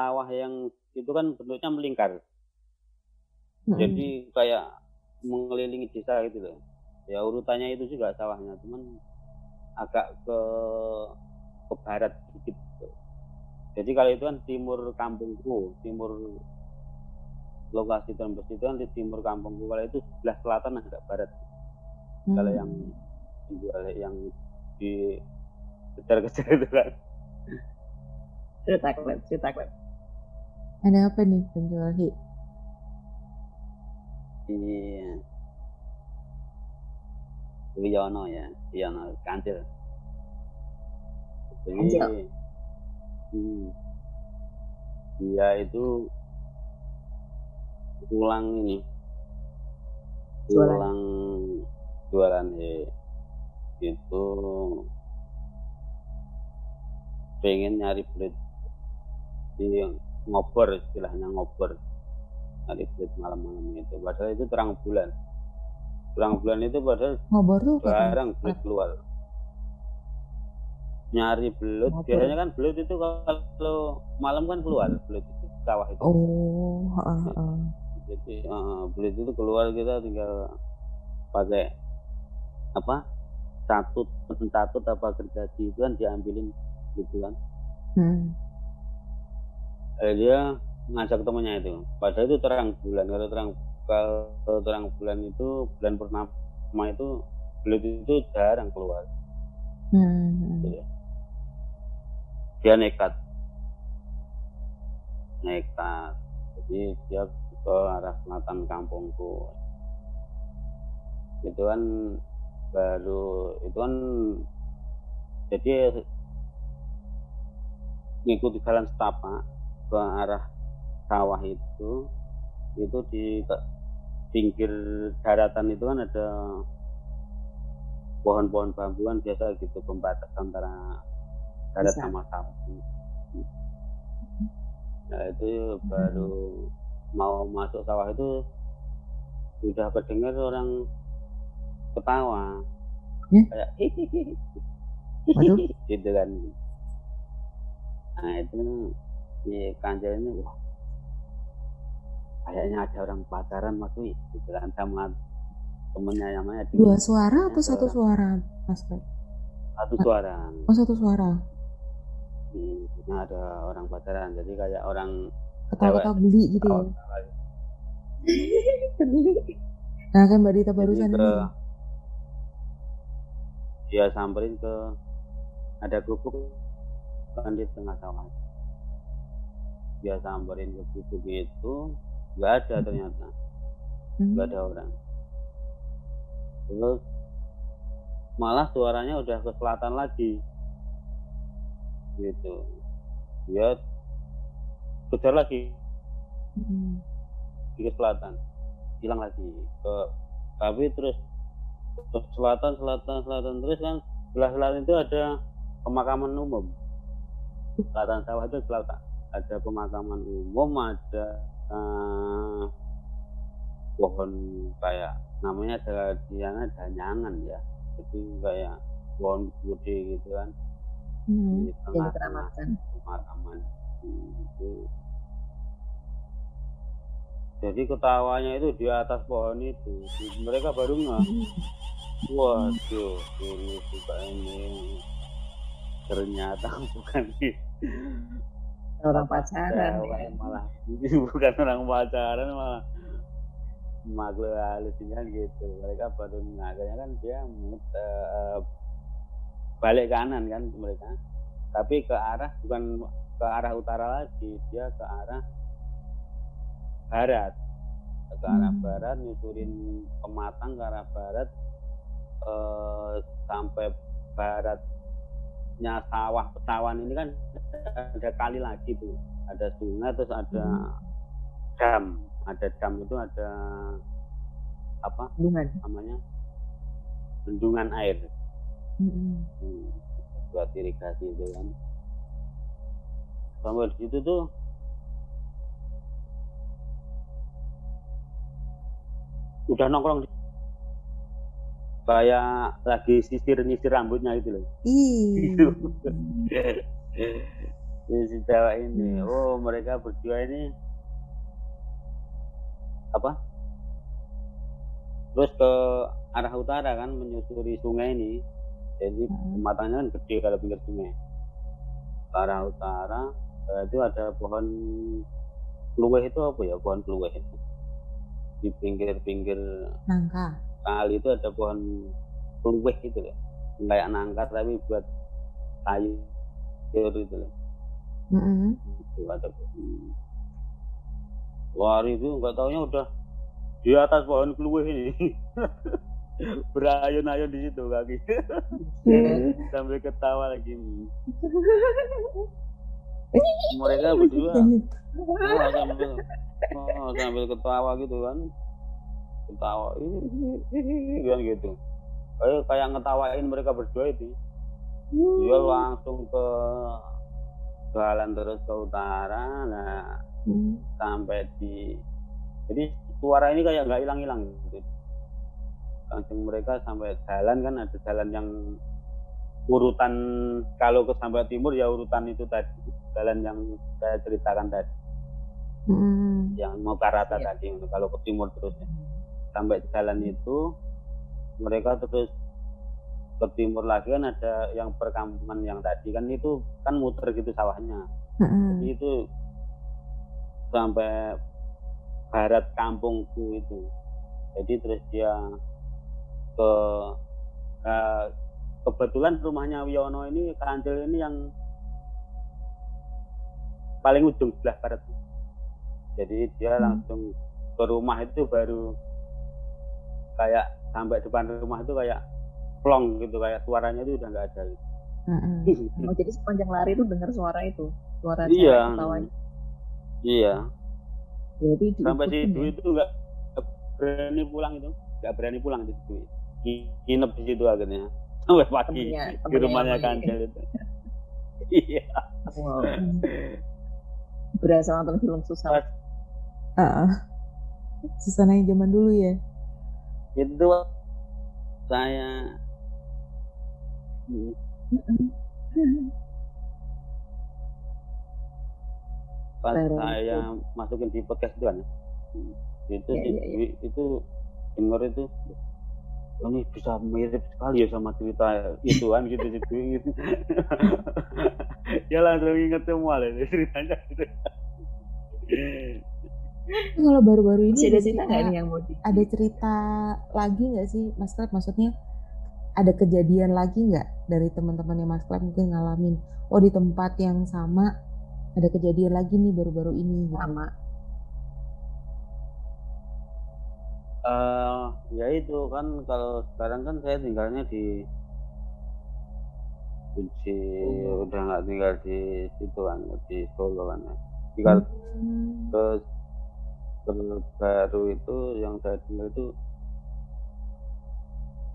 sawah yang itu kan bentuknya melingkar. Jadi kayak mengelilingi desa gitu loh. Ya urutannya itu juga sawahnya, cuman agak ke ke barat sedikit. Jadi kalau itu kan timur kampungku, timur lokasi tembus itu kan di timur kampungku. Kalau itu sebelah selatan agak barat. Hmm. Kalau yang yang di kejar-kejar itu kan. Cerita klep, cerita klep. Ada apa nih penjual hi? Iya. Wiono ya, Wiono Kancil. Jadi, Kancil. hmm, dia itu pulang ini, pulang jualan he itu pengen nyari belit di ngobor istilahnya ngobor nyari belit malam-malam itu. Padahal itu terang bulan. Terang bulan itu padahal Ngobor tuh jarang belut keluar. Nyari belut. Ngobor. biasanya kan belut itu kalau malam kan keluar. Belut itu sawah itu. Oh, heeh, heeh. jadi eh, belut itu keluar kita tinggal pakai apa? Catut catut apa gergaji itu kan diambilin gitu kan. Hmm. Eh, dia ngajak temannya itu. Padahal itu terang bulan. Kalau terang kalau terang bulan itu bulan purnama itu belut itu jarang keluar. Hmm. Iya. dia nekat. Nekat. Jadi dia ke arah selatan kampungku. Itu kan baru itu kan jadi ngikuti jalan setapak ke arah sawah itu itu di pinggir daratan itu kan ada pohon-pohon bambuan biasa gitu pembatas antara darat Bisa. sama sawah nah itu baru mau masuk sawah itu udah kedengar orang ketawa Ya? kayak Waduh. gitu kan nah itu si kanjel ini wah. Kayaknya ada orang pacaran Wi gitu kan sama temennya namanya Dwi. Dua suara atau Ada satu orang- suara, Mas satu suara. Oh, satu suara. Hmm, nah, ada orang pacaran jadi kayak orang Ketawa-ketawa geli gitu ya. Nah, kan Mbak Dita barusan ke ini. dia samperin ke ada gubuk kan di tengah sawah dia samperin ke gubuk itu nggak ada ternyata. Hmm. nggak ada orang. Terus malah suaranya udah ke selatan lagi. Gitu. Dia kejar lagi. Hmm. ke selatan. Hilang lagi. Ke tapi terus. Ke selatan selatan selatan. Terus kan sebelah selatan itu ada pemakaman umum. Selatan sawah itu selatan ada pemakaman umum ada eh, pohon kayak namanya ada di sana danyangan ya. Jadi kayak pohon gede gitu kan. Hmm. di tengah-tengah pemakaman Hmm, itu. Jadi ketawanya itu di atas pohon itu. Mereka baru nggak waduh ini juga ini. Ternyata bukan di Orang pacaran. cewek malah bukan orang pacaran malah makhluk halus ini kan gitu mereka baru akhirnya kan dia muter balik kanan kan mereka tapi ke arah bukan ke arah utara lagi dia ke arah barat ke arah Hmm. barat nyusurin pematang ke arah barat eh, sampai baratnya sawah pesawan ini kan ada kali lagi tuh ada sungai terus ada dam. Ada dam itu ada apa? Hubungan. namanya? Bendungan air. Hmm. hmm, buat irigasi itu kan. Sampai di situ tuh udah nongkrong di- kayak lagi sisir nyisir rambutnya gitu loh Ih. Gitu. si, cewek ini Hmm. oh mereka berdua ini apa terus ke arah utara kan menyusuri sungai ini jadi Hmm. kematannya kan gede kalau pinggir sungai ke arah utara eh, itu ada pohon kluweh itu apa ya pohon kluweh itu di pinggir-pinggir Nangka. Kali itu ada pohon kluweh gitu loh. Kayak nangka tapi buat kayu itu loh. Mm-mm. itu ada pohon. Wah itu nggak taunya udah di atas pohon kluweh ini. Berayun-ayun di situ kaki. Sambil ketawa lagi. Mereka berdua. Oh, sambil oh, sambil ketawa gitu kan ketawa "Ih, kan gitu kayak kayak ngetawain mereka berdua itu dia langsung ke jalan terus ke utara nah Hmm. sampai di jadi suara ini kayak nggak hilang-hilang gitu langsung mereka sampai jalan kan ada jalan yang urutan kalau ke sampai timur ya urutan itu tadi jalan yang saya ceritakan tadi Mm-mm. yang mau ke Rata Iya. tadi kalau ke timur terus ya. Sampai jalan itu mereka terus ke timur lagi kan ada yang perkampungan yang tadi kan itu kan muter gitu sawahnya Mm-mm. jadi itu sampai barat kampungku itu jadi terus dia ke eh, kebetulan rumahnya Wiono ini Kancil ini yang paling ujung sebelah barat jadi dia Hmm. langsung ke rumah itu baru kayak sampai depan rumah itu kayak plong gitu kayak suaranya itu udah nggak ada gitu. Mm-mm. Oh, jadi sepanjang lari tuh dengar suara itu, suara iya cewek ketawa. iya Jadi sampai situ ya? itu nggak berani pulang itu nggak berani pulang di situ nginep di situ akhirnya sampai pagi Temennya- di temennya rumahnya yang lagi. Kancil itu iya Wow. Berasa nonton film susah. Pas Ah, Susana yang zaman dulu ya. Itu saya. Hmm, pas saya masukin di podcast itu kan? Hmm, itu Iya, si iya, iya. Dwi itu denger itu ini bisa mirip sekali ya sama cerita itu kan gitu gitu gitu ya langsung inget semua lah itu ceritanya. gitu Kalau baru-baru ini Masih ada cerita nggak nih yang mau di ada cerita lagi nggak sih Mas Klep? Maksudnya ada kejadian lagi nggak dari teman-teman yang Mas Klep mungkin ngalamin? Oh di tempat yang sama ada kejadian lagi nih baru-baru ini. Gitu. sama? Eh, ya itu kan kalau sekarang kan saya tinggalnya di di udah nggak tinggal di situ kan di Solo kan ya. tinggal Hmm. terus terbaru itu yang saya tinggal itu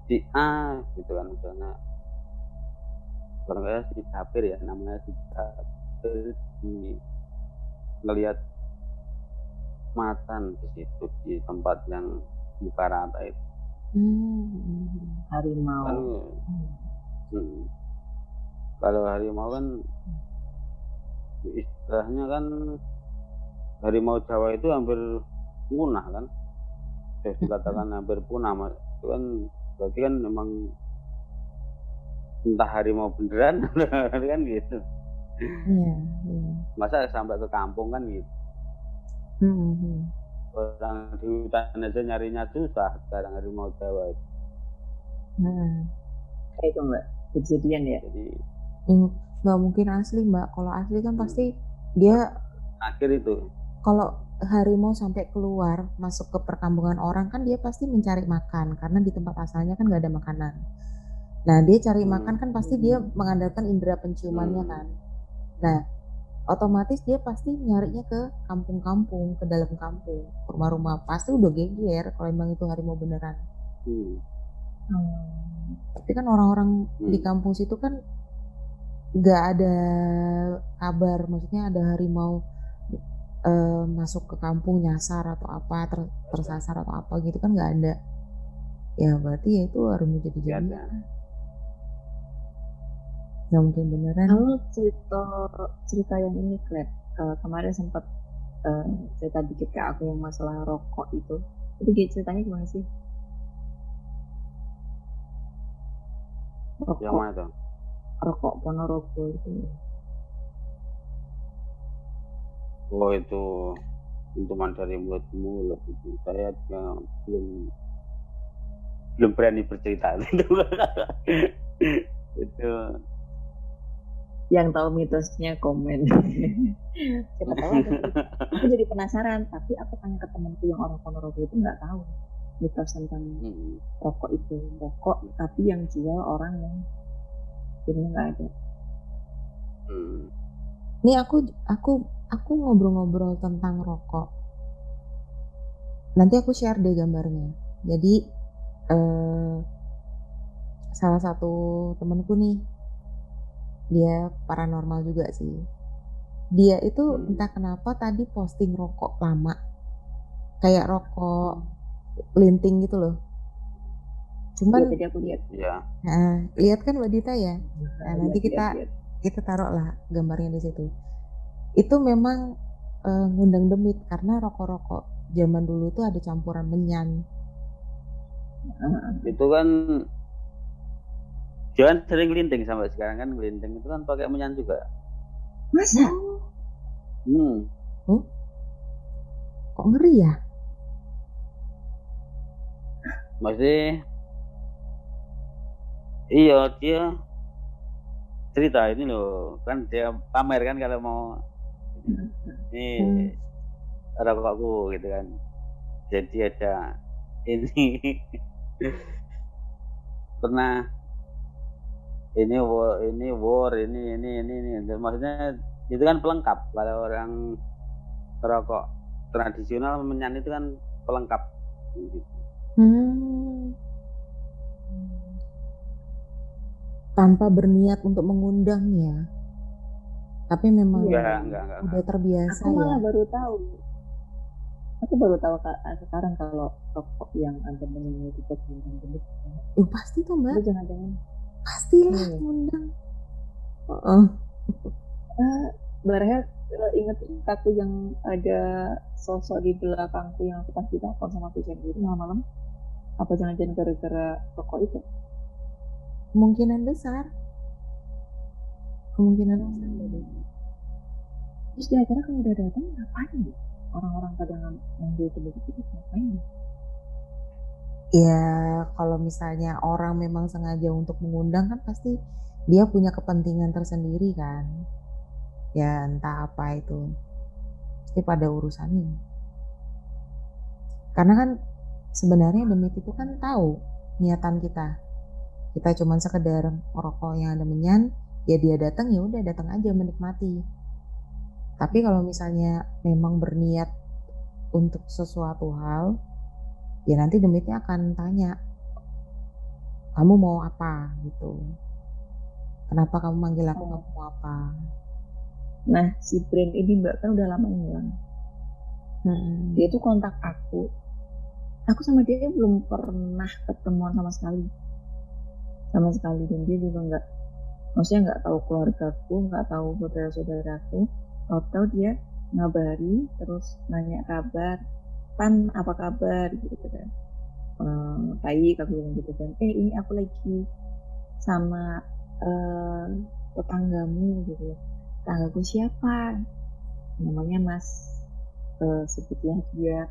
di A gitu kan misalnya salah si Sapir ya namanya si Sapir di ngelihat matan di situ di tempat yang buka rata itu Hmm. kan Harimau. hmm, kalau harimau kan istilahnya kan harimau Jawa itu hampir punah kan bisa dikatakan hampir punah mas itu kan berarti kan memang entah harimau beneran kan gitu Iya, iya. masa sampai ke kampung kan gitu Hmm, hmm. orang di hutan aja nyarinya susah sekarang harimau Jawa itu. Hmm. Kayak itu mbak kejadian ya. jadi nggak mungkin asli mbak. Kalau asli kan pasti dia akhir itu kalau harimau sampai keluar masuk ke perkampungan orang kan dia pasti mencari makan karena di tempat asalnya kan nggak ada makanan. Nah dia cari Hmm. makan kan pasti dia mengandalkan indera penciumannya Hmm. kan. Nah otomatis dia pasti nyarinya ke kampung-kampung, ke dalam kampung, ke rumah-rumah. Pasti udah geger kalau emang itu harimau beneran. hmm. Tapi kan orang-orang di Hmm. kampung situ kan nggak ada kabar, maksudnya ada harimau eh, masuk ke kampung nyasar atau apa, ter- tersasar atau apa gitu kan nggak ada. Ya berarti ya itu harimau jadi Nggak jadi. ada. nggak mungkin beneran Kalau cerita cerita yang ini, Klep, eh, kemarin sempat eh, cerita dikit ke aku yang masalah rokok itu. Itu ceritanya gimana sih? yang Rokok, mana tuh rokok Ponorogo itu. Oh itu cuma dari mulut ke mulut itu saya juga belum belum berani bercerita itu itu Yang tahu mitosnya komen. Siapa tahu cerita. Aku jadi penasaran, tapi aku tanya ke temanku yang orang Ponorogo itu nggak tahu mitos tentang hmm, rokok itu rokok tapi yang jual orang yang ini nggak ada hmm. Nih aku aku aku ngobrol-ngobrol tentang rokok. Nanti aku share deh gambarnya. Jadi eh, salah satu temenku nih, dia paranormal juga sih. Dia itu Hmm. entah kenapa tadi posting rokok lama, kayak rokok linting gitu loh. Cuman, Iya, tadi aku lihat ya nah, lihat kan Mbak Dita ya? Nah, nanti kita lihat, lihat. kita taruh lah gambarnya di situ. Itu memang eh, ngundang demit karena rokok-rokok zaman dulu tuh ada campuran menyan. Itu kan jangan sering linting sampai sekarang kan linting itu kan pakai menyan juga masa hmm. Kok ngeri ya? masih iya dia cerita ini loh kan dia pamer kan kalau mau ini Hmm. rokokku gitu kan jadi ada ini pernah ini war ini war ini ini ini ini maksudnya itu kan pelengkap kalau orang rokok tradisional menyan itu kan pelengkap gitu. Hmm. Tanpa berniat untuk mengundang ya. Tapi memang Iya. enggak enggak enggak, udah terbiasa aku ya. malah baru tahu aku baru tahu ka- sekarang kalau rokok yang ada menyanyi itu tentang jenis Eh, pasti tuh Mbak, itu jangan-jangan pastilah Iya. ngundang. Oh, ah Mbak Reha eh, inget aku yang ada sosok di belakangku yang aku pas ditelepon sama aku itu malam-malam apa jangan-jangan gara-gara rokok itu kemungkinan besar. Kemungkinan besar. terus di acara kalau udah datang ngapain ya? orang-orang pada ngambil itu begitu ngapain ya? Ya, kalau misalnya orang memang sengaja untuk mengundang kan pasti dia punya kepentingan tersendiri kan. Ya, entah apa itu. Pasti pada urusannya. Karena kan sebenarnya demit itu kan tahu niatan kita. Kita cuman sekedar merokok yang ada menyan, ya dia datang ya udah datang aja menikmati. Tapi kalau misalnya memang berniat untuk sesuatu hal, ya nanti demitnya akan tanya kamu mau apa? gitu. Kenapa kamu manggil aku? Kamu mau apa? Nah si brand ini mbak kan udah lama hilang Mm-mm. dia tuh kontak aku. Aku sama dia belum pernah ketemuan sama sekali. Sama sekali dan dia juga nggak maksudnya nggak tahu keluargaku nggak tahu saudara saudaraku tahu dia ngabari terus nanya kabar. Pan apa kabar? Gitu kan. Ehm, baik aku bilang gitu kan. Eh ini aku lagi sama eh, tetanggamu gitu tetanggaku siapa? Namanya mas eh, sebutlah dia.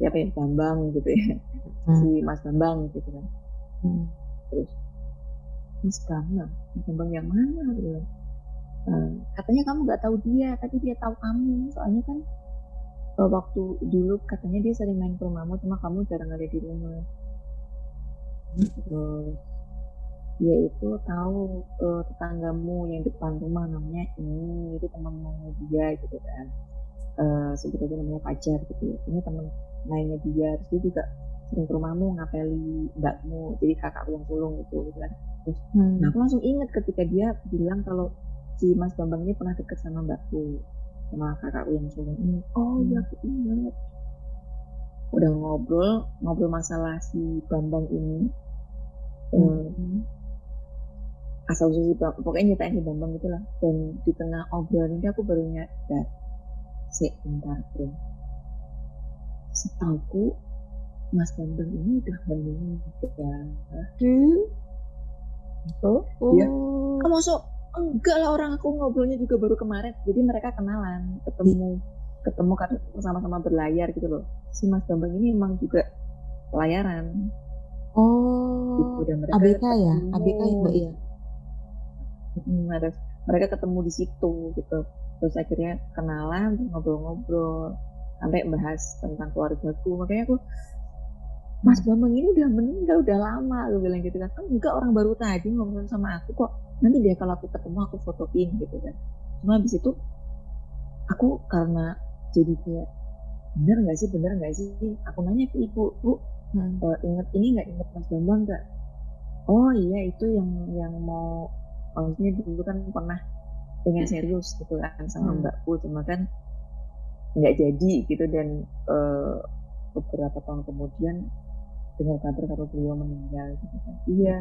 Siapa ya Bambang gitu ya. Hmm. si Mas Bambang gitu kan. Hmm. terus Mas Bambang Mas Bambang yang mana gitu. Eh, katanya kamu nggak tahu dia tapi dia tahu kamu. Soalnya kan eh, waktu dulu katanya dia sering main ke rumahmu cuma kamu jarang ada di rumah. Terus dia itu tahu eh, tetanggamu yang depan rumah namanya ini itu teman-temannya dia gitu kan. Sebut aja namanya pacar gitu ya. Ini teman mainnya dia. Terus dia juga sering ke rumahmu ngapeli mbakmu jadi kakakku yang sulung gitu, gitu kan Hmm. Nah, aku langsung ingat ketika dia bilang kalau si Mas Bambang ini pernah deket sama mbakku, sama kakakku yang sulung ini. Oh iya, aku ingat. Udah ngobrol, ngobrol masalah si Bambang ini. Eh, Hmm. asal usul pokoknya nyetain si Bambang gitu lah dan di tengah obrolan ini aku baru nyadar si bentar bro setauku Mas Bambang ini udah meninggal Oh, Iya. kamu masuk. Enggak lah orang aku ngobrolnya juga baru kemarin. Jadi mereka kenalan ketemu ketemu kan sama-sama berlayar gitu loh. Si Mas Bambang ini emang juga pelayaran. Oh, gitu dan mereka ABK ya? ketemu. ABK ya Mbak ya? Ada- mereka ketemu di situ gitu. Terus akhirnya kenalan ngobrol-ngobrol sampai bahas tentang keluargaku. Makanya aku Mas Bambang ini udah meninggal udah lama aku bilang gitu kan. Enggak orang baru tadi ngomong sama aku kok. Nanti deh kalau aku ketemu aku fotoin gitu kan. Cuma habis itu aku karena jadi kayak bener nggak sih bener nggak sih? Aku nanya ke ibu bu Hmm. eh, inget ini nggak inget Mas Bambang nggak? Oh iya itu yang yang mau maksudnya dulu kan pernah pengen serius gitu kan sama Hmm. mbakku. Cuma kan nggak jadi gitu dan eh, beberapa tahun kemudian dengar kabar kalau beliau meninggal gitu kan. Iya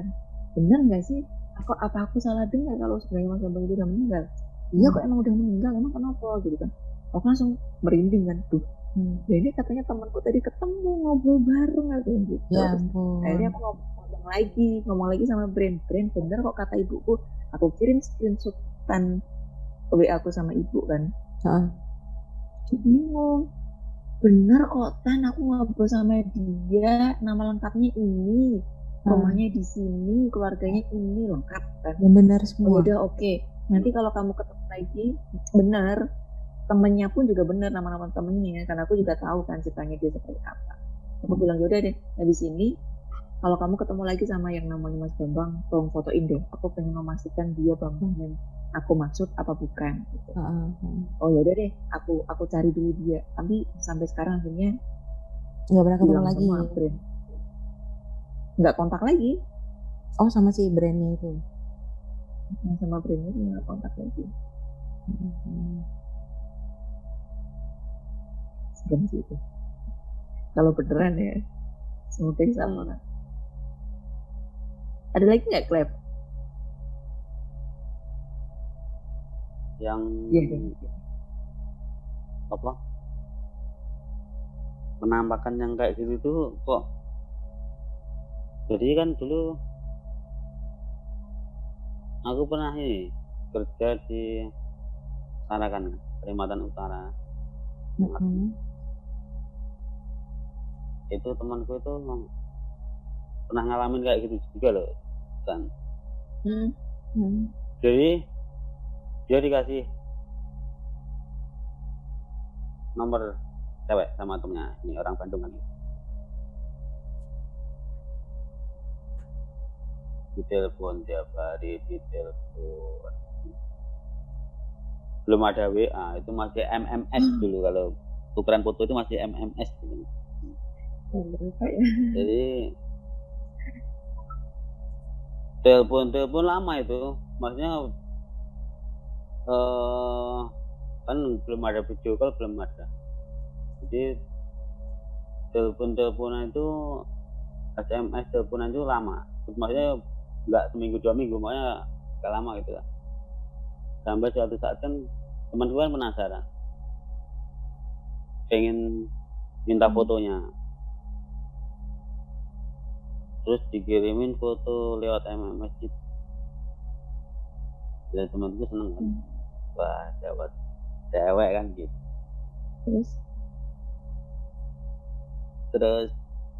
benar nggak sih? Aku apa aku salah dengar kalau sebenarnya Mas Bambang itu udah meninggal? Iya Hmm. kok emang udah meninggal emang kenapa gitu kan? Aku langsung merinding kan tuh Hmm. ya ini katanya temanku tadi ketemu ngobrol bareng aku gitu. Ya Terus akhirnya aku ngomong, ngomong lagi ngomong lagi sama brand brand bener kok kata ibuku aku kirim screenshotan WA aku sama ibu kan. Heeh. Dia bingung bener kok tan. Aku ngobrol sama dia. Nama lengkapnya ini. Hmm. rumahnya di sini keluarganya ini. Lengkap kan Yang benar semua. udah oke. Nanti kalau kamu ketemu lagi bener. Temennya pun juga bener nama-nama temennya. Karena aku juga tahu kan ceritanya dia seperti apa. Aku bilang yaudah deh habis ini kalau kamu ketemu lagi sama yang namanya Mas Bambang tolong fotoin deh. Aku pengen memastikan dia Bambang. yang aku maksud apa bukan gitu. Heeh, heeh. oh yaudah deh aku aku cari dulu dia tapi sampai sekarang akhirnya Nggak pernah ketemu lagi. nggak kontak lagi Oh sama si brandnya itu. Yang sama brandnya nggak kontak lagi Hmm. Segan sih itu kalau beneran ya semoga sama ada lagi nggak klep yang Iya, iya. apa penampakan yang kayak gitu tuh kok jadi kan dulu aku pernah ini kerja di Tarakan Kalimantan Utara Mm-mm. itu temanku itu pernah ngalamin kayak gitu juga loh kan hmm. Hmm. jadi dia dikasih nomor cewek sama temennya ini orang Bandung kan di telepon tiap hari di telepon belum ada WA itu masih MMS dulu. Kalau tukeran foto itu masih MMS gitu. Oh, lupa ya. jadi telepon telepon lama itu. Maksudnya eh kan belum ada video call belum ada. Jadi telepon teleponan itu SMS teleponan itu lama. Maksudnya nggak seminggu dua minggu makanya nggak lama gitu lah sampai suatu saat kan teman gue kan penasaran. Pengen minta fotonya. Terus dikirimin foto lewat MMS gitu. Dan temanku seneng kan wah dapat cewek kan gitu. Terus? Terus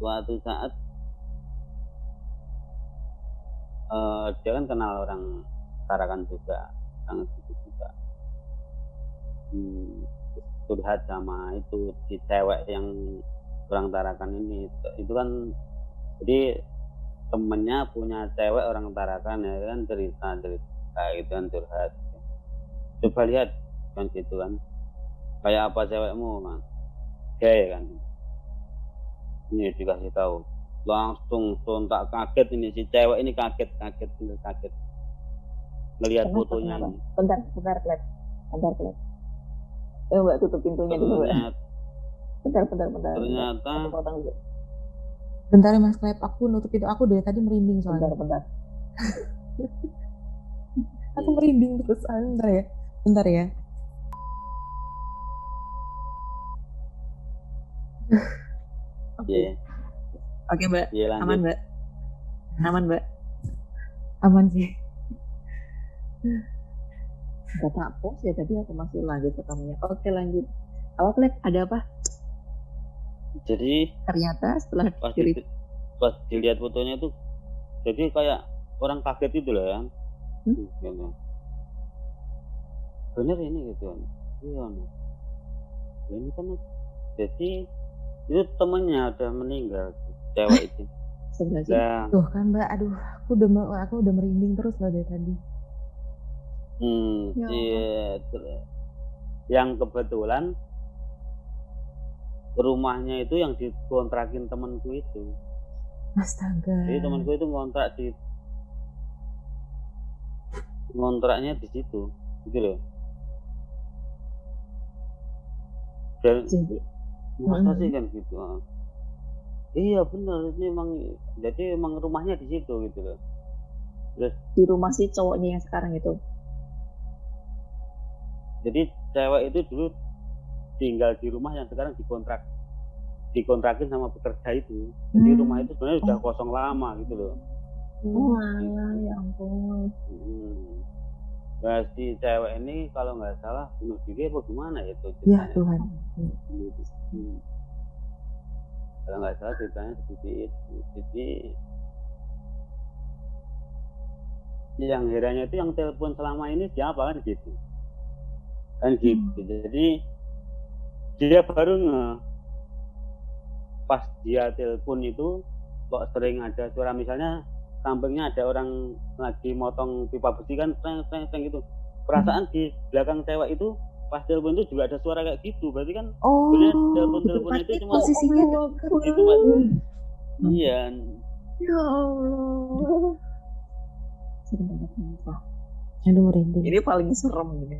suatu saat eh dia kan kenal orang Tarakan juga orang situ juga. Hmm, curhat sama itu si cewek yang orang Tarakan ini. Itu kan jadi temennya punya cewek orang Tarakan ya kan cerita cerita gitu kan curhat coba lihat kan gitu kan. Kayak apa cewekmu kan gay kan? Ini dikasih tahu. Langsung sontak kaget ini si cewek ini kaget kaget bener kaget. Ngelihat Kenapa, fotonya kenapa? ini. Bentar bentar klep bentar eh mbak tutup pintunya dulu mbak. Ternyata, bentar bentar bentar. ternyata aku potong dulu. Bentar ya Mas Klep, aku nutup itu aku dari tadi merinding bentar soalnya. bentar aku Hmm. merinding terus bentar ya bentar ya Iya, Oke mbak, iya lanjut. aman mbak. Aman mbak. aman sih Gak tak pause ya tadi aku masih lanjut ke kamunya. Oke lanjut. Apa Klep? Ada apa? Jadi Ternyata setelah pas, diri di- pas dilihat fotonya itu jadi kayak orang kaget itu loh ya Hmm? gitu. Bener ini gitu kan iya nih ini kan jadi itu temennya udah meninggal cewek itu. Nah tuh kan mbak aduh aku udah aku udah merinding terus loh dari tadi. Hmm, Ya iya, yang kebetulan rumahnya itu yang dikontrakin temanku itu. Astaga. Jadi temanku itu ngontrak di ngontraknya di situ, gitu loh. Dan Jadi masa sih kan gitu. ah. Iya benar, ini emang jadi emang rumahnya di situ gitu loh. Terus di rumah si cowoknya yang sekarang itu. jadi cewek itu dulu tinggal di rumah yang sekarang dikontrak dikontrakin sama pekerja itu. Jadi Hmm. rumah itu sebenarnya udah Oh. kosong lama gitu loh. Oh alah, ya ampun. Hmm. Nah, si cewek ini kalau nggak salah bunuh diri apa gimana ya itu ya ceritanya. Tuhan Hmm. Kalau nggak salah ceritanya seperti itu. Jadi yang herannya itu yang telepon selama ini siapa kan gitu. Kan gitu. Jadi dia baru nge pas dia telepon itu kok sering ada suara misalnya sampingnya ada orang lagi motong pipa besi kan treng treng treng gitu perasaan di belakang cewek itu pas telepon itu juga ada suara kayak gitu berarti kan oh telepon telepon itu itu cuma posisinya Akbar. Di tempat- Hmm. iya Ya Allah. Serem banget sumpah. aduh merinding Ini paling serem ini.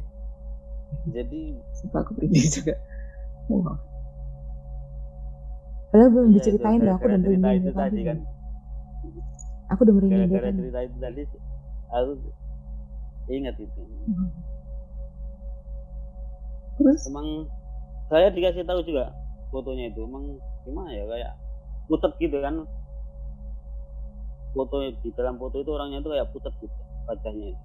jadi Sumpah aku berhenti juga. Wah. padahal belum iya, itu diceritain loh aku udah cerita merinding itu tadi tadi kan aku udah merinding dari gara-gara tadi cerita itu tadi aku ingat itu Terus emang saya dikasih tahu juga fotonya itu emang gimana ya kayak putet gitu kan foto di dalam foto itu orangnya itu kayak putet gitu wajahnya itu.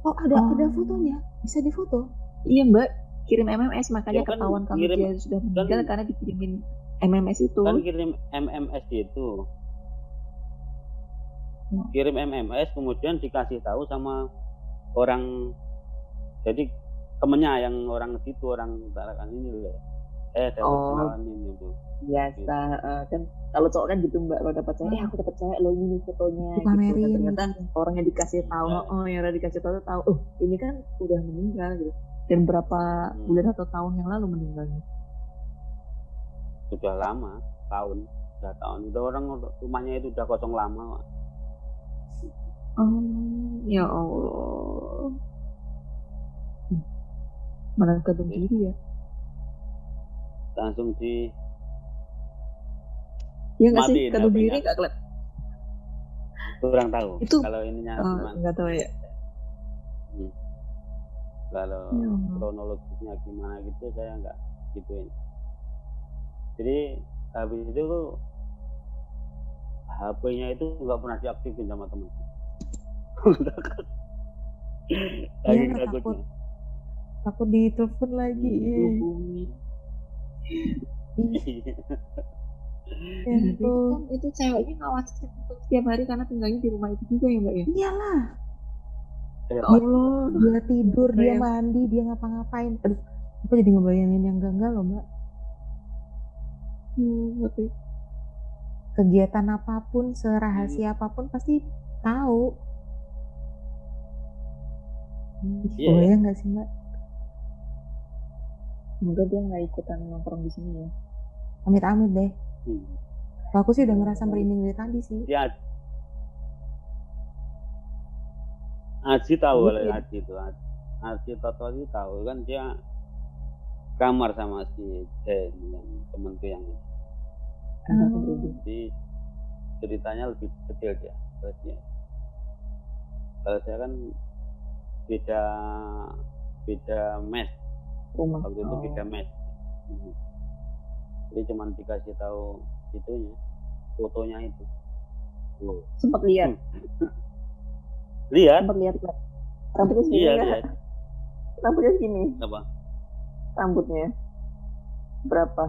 oh ada Oh. ada fotonya bisa difoto iya mbak kirim MMS makanya Ya kan, ketahuan kalau kirim- dia sudah meninggal kan- karena dikirimin MMS itu. kan kirim MMS itu. Kirim MMS kemudian dikasih tahu sama orang jadi temennya yang orang situ orang tarakan ini loh eh saya Oh. kenalan ini tuh biasa eh, kan kalau cowok kan gitu mbak kalau dapat cewek eh aku dapat cewek lo ini fotonya gitu kan Dipamerin ternyata gitu. orang yang dikasih tahu Iya. oh yang udah dikasih tahu tahu oh ini kan udah meninggal gitu dan berapa Hmm. bulan atau tahun yang lalu meninggalnya sudah lama tahun sudah tahun udah orang rumahnya itu udah kosong lama Pak. Oh ya allah Hmm. Iya. diri ya langsung di ya nggak sih HP-nya. diri nggak kelihatan kurang tahu Itu- kalau ininya oh, nggak tahu ya kalau Ya Allah. kronologisnya gimana gitu saya nggak gituin jadi habis itu HP-nya itu nggak pernah diaktifin sama teman Iya, takut. takut ditelepon lagi ya itu ampun. kan itu ceweknya ngawasin setiap hari karena tinggalnya di rumah itu juga ya mbak ya? Iyalah. Ya, Ya Allah dia tidur dia mandi dia ngapa-ngapain. Aduh aku jadi ngebayangin yang enggak loh mbak. Hmm, kegiatan apa pun serahasia apa pun pasti tahu Iya, ya. Kebayang nggak sih mbak Semoga dia nggak ikutan nongkrong di sini ya. amit-amit deh Hmm. Kalau aku sih udah ngerasa merinding dari tadi sih Si Ad- Aji tahu Iya, oleh iya. Aji itu Aji, Toto itu tahu kan dia kamar sama si Den yang temanku yang Oh. berhenti. jadi ceritanya lebih detail dia terus kalau saya kan beda beda mes rumah. Waktu itu Oh. beda mes Hmm. jadi cuma dikasih tahu itunya fotonya itu. Wow. sempat lihat? Lihat? Sempat lihat rambutnya segini iya lihat. Rambutnya segini apa? Rambutnya. Berapa?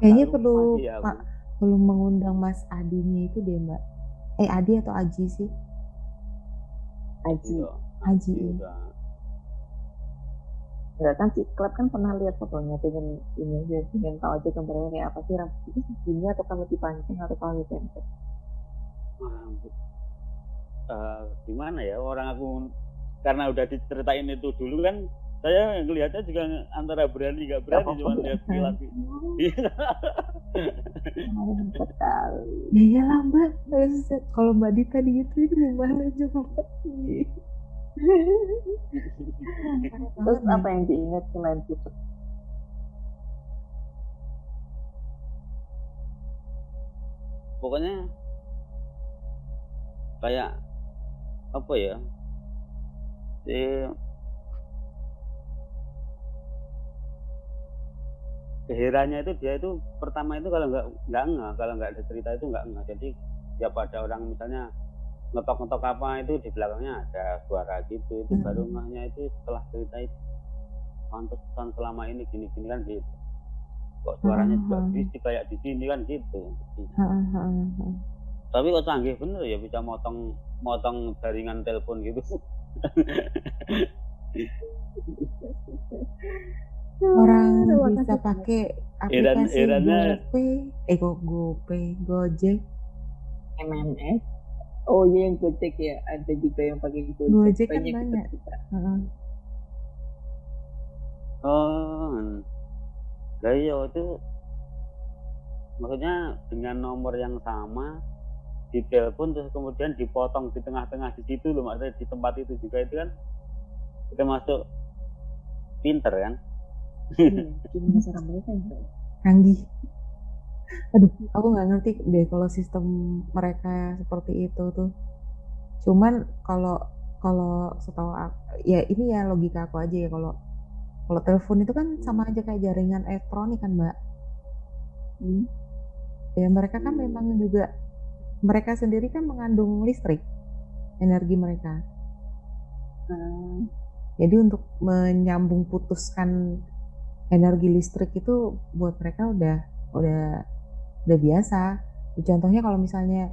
Kayaknya perlu aku. Pak perlu mengundang Mas Adinya itu deh Mbak. Eh Adi atau Aji sih? Aji Gitu. Aji. Iya, iya. Enggak kan si Klep kan pernah lihat fotonya pengen ini aja pengen tahu aja gambarnya kayak apa sih rambutnya segini atau kalau dipancing atau kalau dipendek Rambut. Eh, gimana ya orang aku karena udah diceritain itu dulu kan saya ngelihatnya juga antara berani nggak berani cuma lihat sekilas Iya. Ya iyalah Mbak. Kalau Mbak Dita digituin gimana coba? terus apa yang diingat selain itu pokoknya kayak apa ya si keherannya itu dia itu pertama itu kalau nggak nggak nggak kalau nggak ada cerita itu nggak nggak jadi ya pada orang misalnya ngetok ngetok apa itu di belakangnya ada suara gitu itu Hmm. baru ngahnya itu setelah cerita itu pantesan selama ini gini gini kan gitu kok suaranya juga Hmm. berisik kayak di sini kan gitu Heeh, heeh, heeh. tapi kok canggih bener ya bisa motong motong jaringan telepon gitu Orang bisa pakai aplikasi erannya- GoPay, eh kok GoPay, Gojek, MMS oh iya yang Gojek ya. Ada juga yang pakai Gojek, Gojek kan Banyak banyak. kita. Heeh. oh. Lah iya itu maksudnya dengan nomor yang sama di telepon terus kemudian dipotong di tengah-tengah di situ loh maksudnya di tempat itu juga itu kan kita masuk pinter kan Iya, gimana cara mereka ya? canggih. Aduh, aku nggak ngerti deh kalau sistem mereka seperti itu tuh. Cuman kalau kalau setahu aku, ya ini ya logika aku aja ya kalau kalau telepon itu kan sama aja kayak jaringan elektronik kan mbak. Hmm. Ya mereka kan memang juga mereka sendiri kan mengandung listrik energi mereka. Ah, Jadi untuk menyambung putuskan energi listrik itu buat mereka udah udah udah biasa. Ya, Contohnya kalau misalnya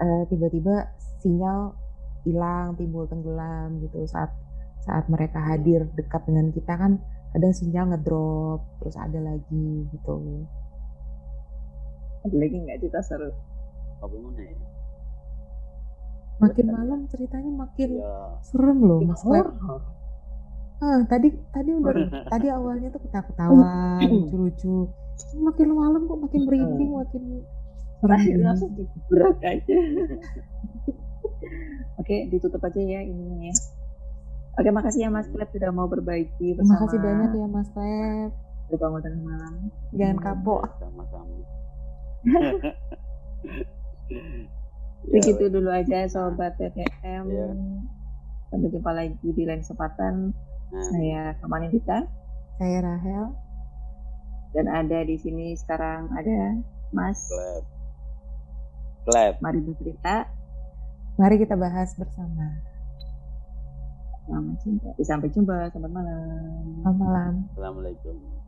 eh, tiba-tiba sinyal hilang, timbul tenggelam gitu saat saat mereka hadir dekat dengan kita kan kadang sinyal ngedrop terus ada lagi gitu. ada lagi nggak cerita seru ya Makin malam ceritanya makin ya serem loh Mas Klep. Ah, tadi tadi udah tadi awalnya tuh ketawa-ketawa lucu-lucu. Makin malam kok makin merinding, makin terakhir langsung digebrak aja. Oke ditutup aja ya ininya. Ya oke makasih ya Mas Klep sudah mau berbagi Terima bersama kasih banyak ya Mas Klep. di bangun tengah malam. Jangan kapok. sama-sama. Begitu dulu aja sobat TTM Ya. sampai jumpa lagi di lain kesempatan nah, saya Kamani Dita Saya Rahel. dan ada di sini sekarang ada Mas clap clap Mari bercerita Mari kita bahas bersama. Selamat jumpa. Sampai jumpa. Selamat malam. Selamat malam. assalamualaikum